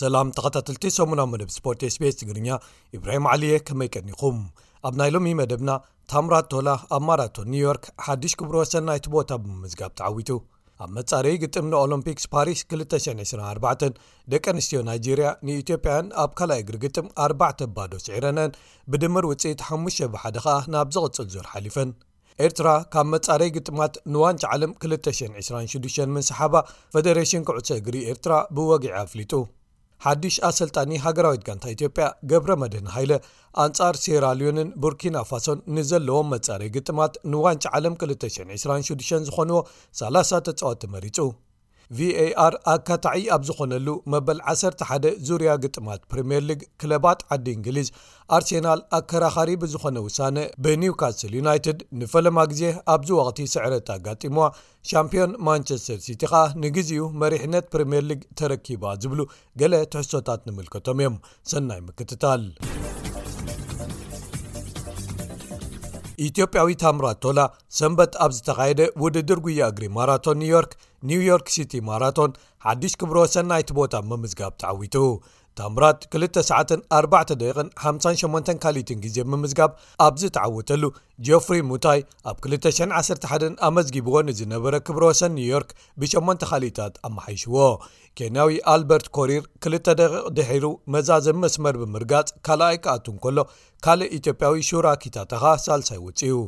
ሰላም ተኸታትልቲ ሰሙና መደብ ስፖርት ስቤስ ትግርኛ ኢብራሂም ዓሊየ ከመይ ቀኒኹም ኣብ ናይ ሎሚ መደብና ታምራት ቶላ ኣብ ማራቶን ኒውዮርክ ሓድሽ ክብሪ ወሰን ናይቲ ቦታ ብምምዝጋብ ተዓዊቱ ኣብ መጻረዪ ግጥም ንኦሎምፒክስ ፓሪስ 224 ደቂ ኣንስትዮ ናይጀርያ ንኢትዮጵያን ኣብ ካልይ እግሪ ግጥም ኣርባዕተ ባዶ ስዒረነን ብድምር ውፅኢት ሓሙሽ ብሓደ ከኣ ናብ ዝቕፅል ዙር ሓሊፈን ኤርትራ ካብ መጻረይ ግጥማት ንዋንጫ ዓለም 226 ምንሰሓባ ፈደሬሽን ክዕሶ እግሪ ኤርትራ ብወግዒ ኣፍሊጡ ሓዱሽ ኣሰልጣኒ ሃገራዊት ጋንታ ኢትዮጵያ ገብረመድህን ሃይለ፣ ኣንጻር ሴራልዮንን ቡርኪናፋሶን ንዘለዎም መጻረዪ ግጥማት ንዋንጫ ዓለም ክልተ ሽሕን ዕስራን ሽዱሽተን ዝኾንዎ ሰላሳ ተጻወትቲ መሪጹ። VAR ኣካታዒ ኣብ ዝኾነሉ መበል ዓሰርተ ሓደ ዙርያ ግጥማት ፕሪምየር ሊግ ክለባት ዓዲ እንግሊዝ፣ ኣርሴናል ኣከራኻሪ ብዝኾነ ውሳነ ብኒውካስል ዩናይትድ ንፈለማ ግዜ ኣብዚ ወቕቲ ስዕረት ኣጋጢምዋ ሻምፕዮን ማንቸስተር ሲቲ ከኣ ንግዚኡ መሪሕነት ፕሪምየር ሊግ ተረኪባ ዝብሉ ገለ ትሕሶታት ንምልከቶም እዮም ሰናይ ምክትታል። ኢትዮጵያዊ ታምራት ቶላ ሰንበት ኣብ ዝተኻየደ ውድድር ጉያ እግሪ ማራቶን ኒውዮርክ ኒውዮርክ ሲቲ ማራቶን ሓድሽ ክብሮ ሰናይቲ ቦታ ምምዝጋብ ተዓዊቱ ታምራት ክልተ ሰዓትን ኣርባዕተ ደቂቕን ሓምሳን ሸሞንተን ካልኢትን ግዜ ብምምዝጋብ ኣብ ዝተዓወተሉ ጆፍሪ ሙታይ ኣብ ክልተ ሽሕን ዓሰርተ ሓደን ኣመዝጊብዎ ንዝነበረ ክብረ ወሰን ኒውዮርክ ብሸሞንተ ካልኢታት ኣመሓይሽዎ ኬንያዊ ኣልበርት ኮሪር ክልተ ደቂቕ ድሒሩ መዛዘሚ መስመር ብምርጋጽ ካልኣይ ክኣቱ እንከሎ ካልእ ኢትዮጵያዊ ሹራ ኪታታኻ ሳልሳይ ወጺኡ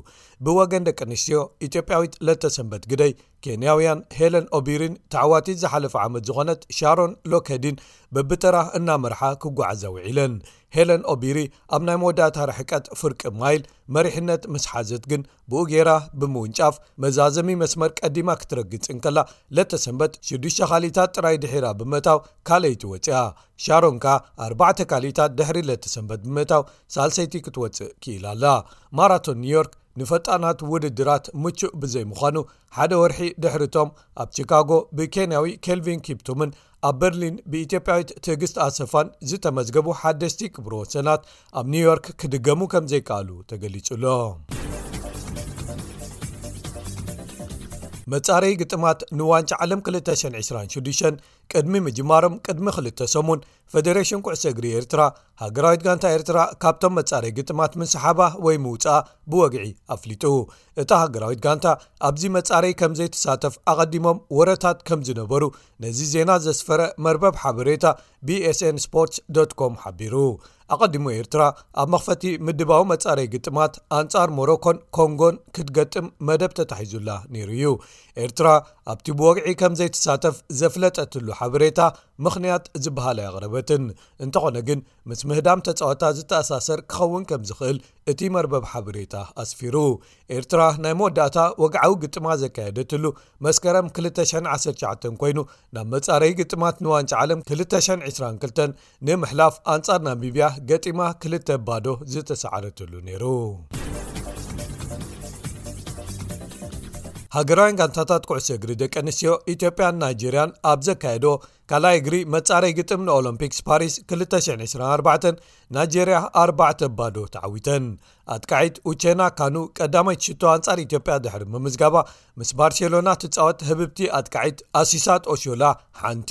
ብወገን ደቂ ኣንስትዮ ኢትዮጵያዊት ለተሰንበት ግደይ ኬንያውያን ሄለን ኦቢሪን ተዓዋቲት ዝሓለፈ ዓመት ዝኾነት ሻሮን ሎከዲን በብተራ እናመርሓ ክጓዓዛ ውዒለን ሄለን ኦቢሪ ኣብ ናይ መወዳእታ ርሕቀት ፍርቂ ማይል መሪሕነት ምስ ሓዘት ግን ብኡ ገይራ ብምውንጫፍ መዛዘሚ መስመር ቀዲማ ክትረግጽ እንከላ ለተሰንበት ሽዱሽተ ካሊታት ጥራይ ድሒራ ብምእታው ካልይቲ ወፅኣ ሻሮን ከኣ ኣርባዕተ ካሊታት ድሕሪ ለተሰንበት ብምእታው ሳልሰይቲ ክትወፅእ ክኢላ ኣላ ማራቶን ኒውዮርክ ንፈጣናት ውድድራት ምቹእ ብዘይምዃኑ ሓደ ወርሒ ድሕሪ'ቶም ኣብ ቺካጎ ብኬንያዊ ኬልቪን ኪፕቱምን ኣብ በርሊን ብኢትዮጵያዊት ትዕግስት ኣሰፋን ዝተመዝገቡ ሓደስቲ ክብሮ ወሰናት ኣብ ኒውዮርክ ክድገሙ ከም ዘይከኣሉ ተገሊጹሎ መጻረይ ግጥማት ንዋንጫ ዓለም 226 ቅድሚ ምጅማሮም ቅድሚ ክልተ ሰሙን ፈደረሽን ኩዕሶ እግሪ ኤርትራ ሃገራዊት ጋንታ ኤርትራ ካብቶም መጻረይ ግጥማት ምንስሓባ ወይ ምውጽኣ ብወግዒ ኣፍሊጡ እታ ሃገራዊት ጋንታ ኣብዚ መጻረይ ከም ዘይትሳተፍ ኣቐዲሞም ወረታት ከም ዝነበሩ ነዚ ዜና ዘስፈረ መርበብ ሓበሬታ bsn ስፖርት ኮም ሓቢሩ ኣቐዲሙ ኤርትራ ኣብ መኽፈቲ ምድባዊ መጻረይ ግጥማት ኣንጻር ሞሮኮን ኮንጎን ክትገጥም መደብ ተታሒዙላ ነይሩ እዩ ኤርትራ ኣብቲ ብወግዒ ከም ዘይትሳተፍ ዘፍለጠትሉ ሓበሬታ ምኽንያት ዝበሃላ የቕረበትን እንተኾነ ግን ምስ ምህዳም ተጻወታ ዝተኣሳሰር ክኸውን ከም ዝኽእል እቲ መርበብ ሓበሬታ ኣስፊሩ ኤርትራ ናይ መወዳእታ ወግዓዊ ግጥማ ዘካየደትሉ መስከረም 219 ኮይኑ ናብ መጻረይ ግጥማት ንዋንጫ ዓለም 222 ንምሕላፍ ኣንጻር ናሚብያ ገጢማ ክልተ ባዶ ዝተሰዓረትሉ ነይሩ። ሃገራውያን ጋንታታት ኩዕሶ እግሪ ደቂ ኣንስትዮ ኢትዮጵያን ናይጀርያን ኣብ ዘካየዶ ካልኣይ እግሪ መጻረይ ግጥም ንኦሎምፒክስ ፓሪስ 224 ናይጀርያ 4 ባዶ ተዓዊተን ኣጥቃዒት ኡቸና ካኑ ቀዳማይ ትሽቶ ኣንጻር ኢትዮጵያ ድሕሪ ምምዝጋባ ምስ ባርሴሎና ትጻወት ህብብቲ ኣጥቃዒት ኣሲሳት ኦሽላ ሓንቲ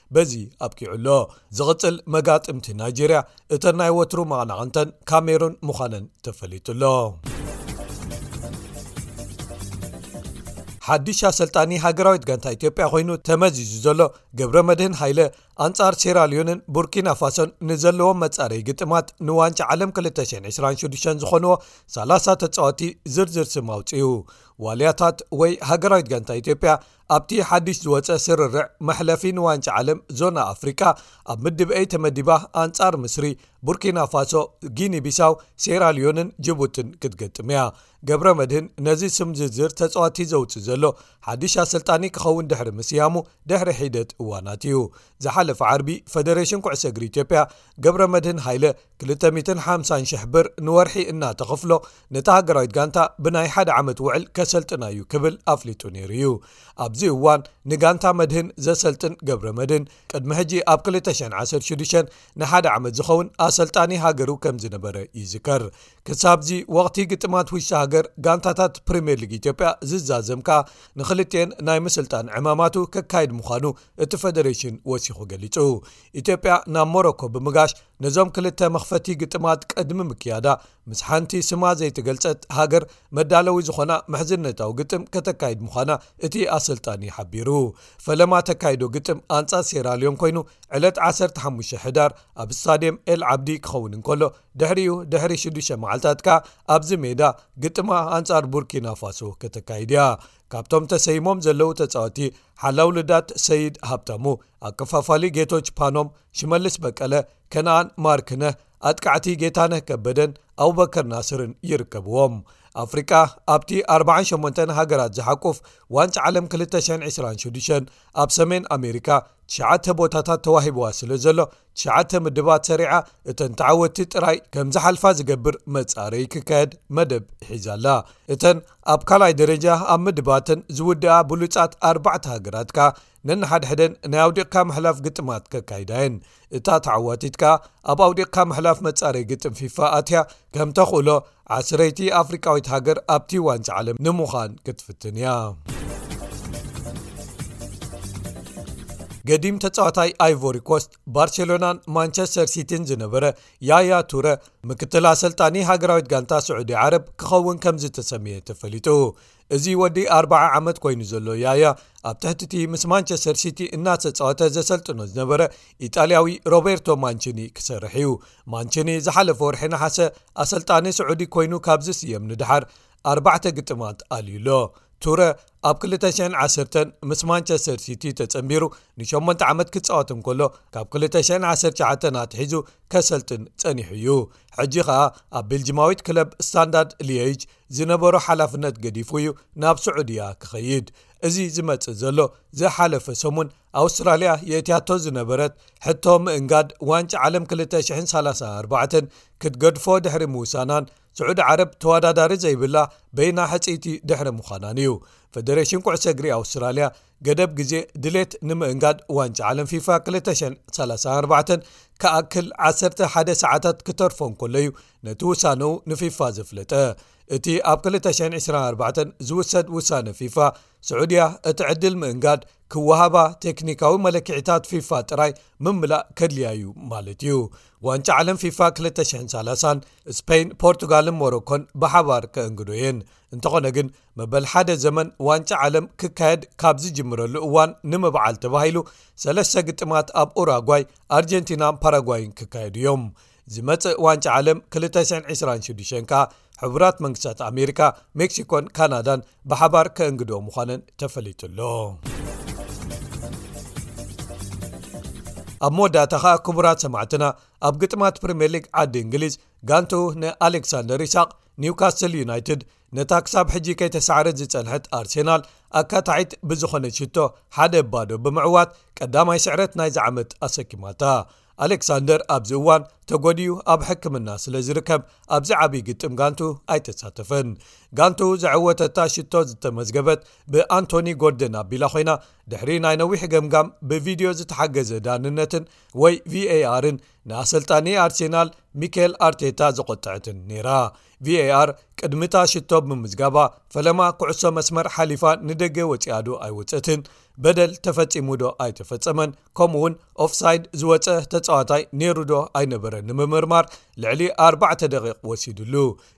በዚ ኣብቂዑ ኣሎ ዝቕጽል መጋጥምቲ ናይጀርያ እተን ናይ ወትሩ መቕናቕንተን ካሜሩን ምዃነን ተፈሊጡ ኣሎ ሓድሽ ኣሰልጣኒ ሃገራዊት ጋንታ ኢትዮጵያ ኮይኑ ተመዚዙ ዘሎ ገብረ መድህን ሃይለ ኣንጻር ሴራልዮንን ቡርኪና ፋሶን ንዘለዎም መጻረይ ግጥማት ንዋንጫ ዓለም 226 ዝኾንዎ 30 ተጻወቲ ዝርዝር ስም ኣውፅኡ ዋልያታት ወይ ሃገራዊት ጋንታ ኢትዮጵያ ኣብቲ ሓድሽ ዝወጸ ስርርዕ መሕለፊ ንዋንጫ ዓለም ዞና ኣፍሪቃ ኣብ ምድብ ኤይ ተመዲባ ኣንጻር ምስሪ ቡርኪና ፋሶ ጊኒ ቢሳው ሴራልዮንን ጅቡትን ክትገጥም እያ ገብረ መድህን ነዚ ስም ዝርዝር ተጻዋቲ ዘውጽእ ዘሎ ሓድሽ ኣሰልጣኒ ክኸውን ድሕሪ ምስያሙ ድሕሪ ሒደት እዋናት እዩ ዝሓለፈ ዓርቢ ፈደሬሽን ኩዕሰ እግሪ ኢትዮጵያ ገብረ መድህን ሃይለ 250 ሽሕ ብር ንወርሒ እናተኸፍሎ ነታ ሃገራዊት ጋንታ ብናይ ሓደ ዓመት ውዕል ከሰልጥና እዩ ክብል ኣፍሊጡ ነይሩ እዩ ኣብዚ እዋን ንጋንታ መድህን ዘሰልጥን ገብረ መድህን ቅድሚ ሕጂ ኣብ 216 ንሓደ ዓመት ዝኸውን ኣሰልጣኒ ሃገሩ ከም ዝነበረ ይዝከር ክሳብዚ ወቅቲ ግጥማት ውሽጢ ሃገር ጋንታታት ፕሪምየር ሊግ ኢትዮጵያ ዝዛዘም ከኣ ንክልትን ናይ ምስልጣን ዕማማቱ ከካይድ ምዃኑ እቲ ፈደሬሽን ወሲኹ ገሊጹ ኢትዮጵያ ናብ ሞሮኮ ብምጋሽ ነዞም ክልተ መኽፈቲ ግጥማት ቅድሚ ምክያዳ ምስ ሓንቲ ስማ ዘይተገልጸት ሃገር መዳለዊ ዝኾና ምሕዝነታዊ ግጥም ከተካይድ ምዃና እቲ ኣሰልጣኒ ሓቢሩ ፈለማ ተካይዶ ግጥም ኣንጻር ሴራልዮን ኮይኑ ዕለት 15 ሕዳር ኣብ ስታድየም ኤል ዓብዲ ክኸውን እንከሎ ድሕሪኡ ድሕሪ 6ዱሽ መዓልታት ከኣ ኣብዚ ሜዳ ግጥማ ኣንጻር ቡርኪናፋሶ ከተካይድ እያ ካብቶም ተሰይሞም ዘለዉ ተጻወቲ ሓላውልዳት ሰይድ ሃብታሙ ኣከፋፋሊ ጌቶች ፓኖም ሽመልስ በቀለ ከነኣን ማርክነህ ኣጥቃዕቲ ጌታነህ ከበደን ኣቡበከር ናስርን ይርከብዎም ኣፍሪቃ ኣብቲ 48 ሃገራት ዝሓቁፍ ዋንጭ ዓለም 226 ኣብ ሰሜን ኣሜሪካ ትሽተ ቦታታት ተዋሂብዋ ስለ ዘሎ ትሽተ ምድባት ሰሪዓ እተን ተዓወቲ ጥራይ ከም ዝሓልፋ ዝገብር መጻረይ ክካየድ መደብ ሒዛኣላ እተን ኣብ ካልይ ደረጃ ኣብ ምድባትን ዝውድኣ ብሉፃት ኣርባዕተ ሃገራትካ ነንሓድሕደን ናይ ኣውዲቕካ ምሕላፍ ግጥማት ከካይዳ እየን። እታ ተዓዋቲት ከኣ ኣብ ኣውዲቕካ ምሕላፍ መጻረዪ ግጥም ፊፋ ኣትያ ከም ተኽእሎ ዓስረይቲ ኣፍሪቃዊት ሃገር ኣብቲ ዋንጫ ዓለም ንምዃን ክትፍትን እያ። ገዲም ተጻዋታይ ኣይቮሪ ኮስት ባርሴሎናን ማንቸስተር ሲቲን ዝነበረ ያያ ቱረ ምክትል ኣሰልጣኒ ሃገራዊት ጋንታ ስዑዲ ዓረብ ክኸውን ከም ዝተሰምየ ተፈሊጡ እዚ ወዲ ኣርባዓ ዓመት ኮይኑ ዘሎ ያያ ኣብ ትሕቲቲ ምስ ማንቸስተር ሲቲ እናተጻወተ ዘሰልጥኖ ዝነበረ ኢጣልያዊ ሮቤርቶ ማንችኒ ክሰርሕ እዩ ማንችኒ ዝሓለፈ ወርሒ ንሓሰ ኣሰልጣኒ ስዑዲ ኮይኑ ካብ ዝስየም ንድሓር ኣርባዕተ ግጥማት ኣልዩ ኣሎ ቱረ ኣብ 210 ምስ ማንቸስተር ሲቲ ተጸንቢሩ ን8 ዓመት ክጻወት እንከሎ ካብ 219 ኣትሒዙ ከሰልጥን ጸኒሑ እዩ ሕጂ ከኣ ኣብ ቤልጂማዊት ክለብ ስታንዳርድ ሊጅ ዝነበሮ ሓላፍነት ገዲፉ እዩ ናብ ስዑድያ ክኸይድ እዚ ዝመጽእ ዘሎ ዝሓለፈ ሰሙን ኣውስትራልያ የእትያቶ ዝነበረት ሕቶ ምእንጋድ ዋንጫ ዓለም 234 ክትገድፎ ድሕሪ ምውሳናን ስዑድ ዓረብ ተወዳዳሪ ዘይብላ በይና ሕፅይቲ ድሕሪ ምዃናን እዩ ፈደሬሽን ኩዕሰ እግሪ ኣውስትራልያ ገደብ ግዜ ድሌት ንምእንጋድ ዋንጫ ዓለም ፊፋ 234 ክኣክል 11 ሰዓታት ክተርፎ እንከሎ እዩ ነቲ ውሳነኡ ንፊፋ ዘፍለጠ እቲ ኣብ 2024 ዝውሰድ ውሳነ ፊፋ ስዑድያ እቲ ዕድል ምእንጋድ ክወሃባ ቴክኒካዊ መለክዒታት ፊፋ ጥራይ ምምላእ ከድልያ እዩ ማለት እዩ ዋንጫ ዓለም ፊፋ 230 ስፐይን ፖርቱጋልን ሞሮኮን ብሓባር ከእንግዶ እየን እንተኾነ ግን መበል ሓደ ዘመን ዋንጫ ዓለም ክካየድ ካብ ዝጅምረሉ እዋን ንምብዓል ተባሂሉ ሰለስተ ግጥማት ኣብ ኡራጓይ ኣርጀንቲናን ፓራጓይን ክካየዱ እዮም ዝመጽእ ዋንጫ ዓለም 2026 ከኣ ሕቡራት መንግስታት ኣሜሪካ ሜክሲኮን ካናዳን ብሓባር ከእንግድኦ ምዃነን ተፈሊጡ ኣሎ ኣብ መወዳእታ ኸኣ ክቡራት ሰማዕትና ኣብ ግጥማት ፕሪምየር ሊግ ዓዲ እንግሊዝ ጋንቱ ንኣሌክሳንደር ይስቅ ኒውካስትል ዩናይትድ ነታ ክሳብ ሕጂ ከይተሳዕረት ዝጸንሐት ኣርሴናል ኣካታዒት ብዝዀነ ሽቶ ሓደ ባዶ ብምዕዋት ቀዳማይ ስዕረት ናይዚ ዓመት ኣሰኪማታ ኣሌክሳንደር ኣብዚ እዋን ተጎዲኡ ኣብ ሕክምና ስለ ዝርከብ ኣብዚ ዓብዪ ግጥም ጋንቱ ኣይተሳተፈን ጋንቱ ዘዐወተታ ሽቶ ዝተመዝገበት ብኣንቶኒ ጎርደን ኣቢላ ኮይና ድሕሪ ናይ ነዊሕ ገምጋም ብቪድዮ ዝተሓገዘ ዳንነትን ወይ ቪaርን ንኣሰልጣኒ ኣርሴናል ሚካኤል ኣርቴታ ዘቆጥዐትን ነይራ ቪar ቅድሚታ ሽቶ ብምዝጋባ ፈለማ ኩዕሶ መስመር ሓሊፋ ንደገ ወፂኣዶ ኣይወፀትን በደል ተፈፂሙዶ ኣይተፈፀመን ከምኡ ውን ኦፍሳይድ ዝወፀ ተፃዋታይ ነይሩዶ ኣይነበረ ንምምርማር ልዕሊ ኣርባዕተ ደቂቕ ወሲድሉ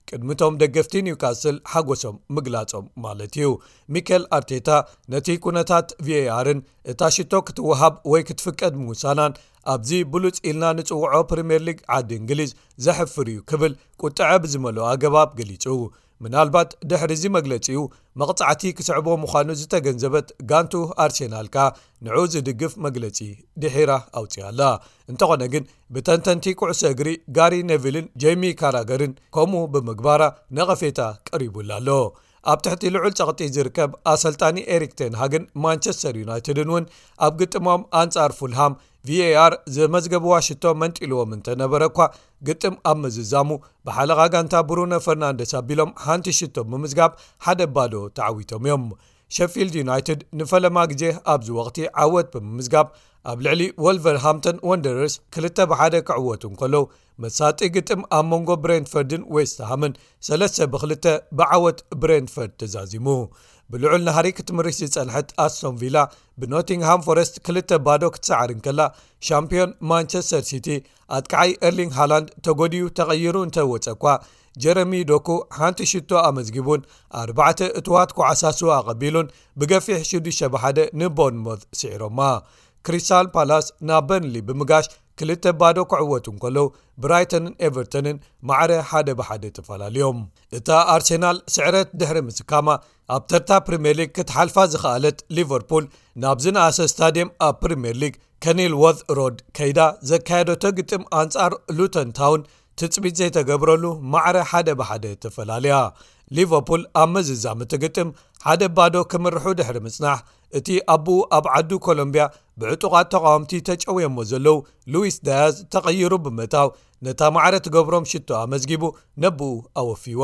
ቅድሚቶም ደገፍቲ ኒውካስል ሓጎሶም ምግላፆም ማለት እዩ ሚከል ኣርቴታ ነቲ ኩነታት ቪኣርን እታ ሽቶ ክትወሃብ ወይ ክትፍቀድ ምውሳናን ኣብዚ ብሉፅ ኢልና ንፅውዖ ፕሪምየር ሊግ ዓዲ እንግሊዝ ዘሕፍር እዩ ክብል ቁጥዐ ብዝመልኦ ኣገባብ ገሊፁ ምናልባት ድሕሪ'ዚ መግለጺኡ መቕጻዕቲ ክስዕቦ ምዃኑ ዝተገንዘበት ጋንትኡ ኣርሴናል ከኣ ንዕኡ ዝድግፍ መግለጺ ድሒራ ኣውጺኣ ኣላ። እንተኾነ ግን ብተንተንቲ ኩዕሶ እግሪ ጋሪ ነቪልን ጄሚ ካራገርን ከምኡ ብምግባራ ነቐፌታ ቀሪቡላ ኣሎ። ኣብ ትሕቲ ልዑል ጸቕጢ ዝርከብ ኣሰልጣኒ ኤሪክ ቴን ሃግን ማንቸስተር ዩናይትድን እውን ኣብ ግጥሞም ኣንጻር ፉልሃም ቪar ዘመዝገብዋ ሽቶ መንጢልዎም እንተ ነበረ እኳ ግጥም ኣብ ምዝዛሙ ብሓለቓ ጋንታ ብሩነ ፈርናንደስ ኣቢሎም ሓንቲ ሽቶ ብምዝጋብ ሓደ ባዶ ተዓዊቶም እዮም ሸፊልድ ዩናይትድ ንፈለማ ግዜ ኣብዚ ወቕቲ ዓወት ብምምዝጋብ ኣብ ልዕሊ ወልቨርሃምቶን ወንደረርስ ክልተ ብሓደ ክዕወቱ እንከለዉ መሳጢ ግጥም ኣብ መንጎ ብሬንፈርድን ዌስትሃምን ሰለስተ ብክልተ ብዓወት ብሬንፈርድ ተዛዚሙ ብልዑል ናህሪ ክትምርሽ ዝጸንሐት ኣስቶን ቪላ ብኖቲንግሃም ፎረስት ክልተ ባዶ ክትሰዓር እንከላ ሻምፕዮን ማንቸስተር ሲቲ ኣጥቃዓይ ኤርሊንግ ሃላንድ ተጎዲዩ ተቐይሩ እንተ ወጸ እኳ ጀረሚ ዶኩ ሓንቲ ሽቶ ኣመዝጊቡን ኣርባዕተ እትዋት ኳዓሳሱ ኣቐቢሉን ብገፊሕ 6ዱሸ1 ንቦርንሞት ስዒሮማ ክሪስታል ፓላስ ናብ በርንሊ ብምጋሽ ክልተ ባዶ ክዕወቱ እንከለዉ ብራይተንን ኤቨርተንን ማዕረ ሓደ ብሓደ ተፈላለዮም እታ ኣርሴናል ስዕረት ድሕሪ ምስካማ ኣብ ተርታ ፕሪምየር ሊግ ክትሓልፋ ዝኸኣለት ሊቨርፑል ናብ ዝነኣሰ ስታድየም ኣብ ፕሪምየር ሊግ ከኒል ዎት ሮድ ከይዳ ዘካየደቶ ግጥም ኣንጻር ሉተንታውን ትፅቢት ዘይተገብረሉ ማዕረ ሓደ ብሓደ ተፈላለያ ሊቨርፑል ኣብ መዝዛምቲ ግጥም ሓደ ባዶ ክምርሑ ድሕሪ ምጽናሕ እቲ ኣቦኡ ኣብ ዓዱ ኮሎምብያ ብዕጡቓት ተቓወምቲ ተጨውዮሞ ዘለዉ ሉዊስ ዳያዝ ተቐይሩ ብምእታው ነታ ማዕረ ትገብሮም ሽቶ ኣመዝጊቡ ነቦኡ ኣወፍይዋ።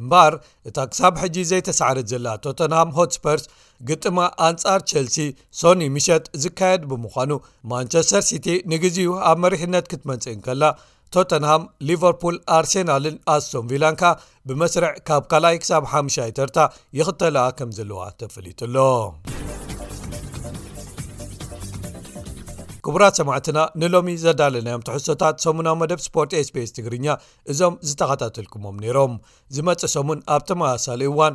እምበኣር እታ ክሳብ ሕጂ ዘይተሳዕረት ዘላ ቶተንሃም ሆትስፐርስ ግጥማ ኣንጻር ቸልሲ ሶኑይ ምሸት ዝካየድ ብምዃኑ ማንቸስተር ሲቲ ንግዜኡ ኣብ መሪሕነት ክትመጽእ እንከላ ቶተንሃም ሊቨርፑል ኣርሴናልን ኣስቶን ቪላን ከኣ ብመስርዕ ካብ ካልኣይ ክሳብ ሓምሻይ ተርታ ይኽተልኣ ከም ዘለዋ ተፈሊጡ ኣሎ ክቡራት ሰማዕትና ንሎሚ ዘዳለናዮም ትሕሶታት ሰሙናዊ መደብ ስፖርት ስፔስ ትግርኛ እዞም ዝተኸታተልኩሞም ነይሮም ዝመፅእ ሰሙን ኣብ ተመሳሳሊ እዋን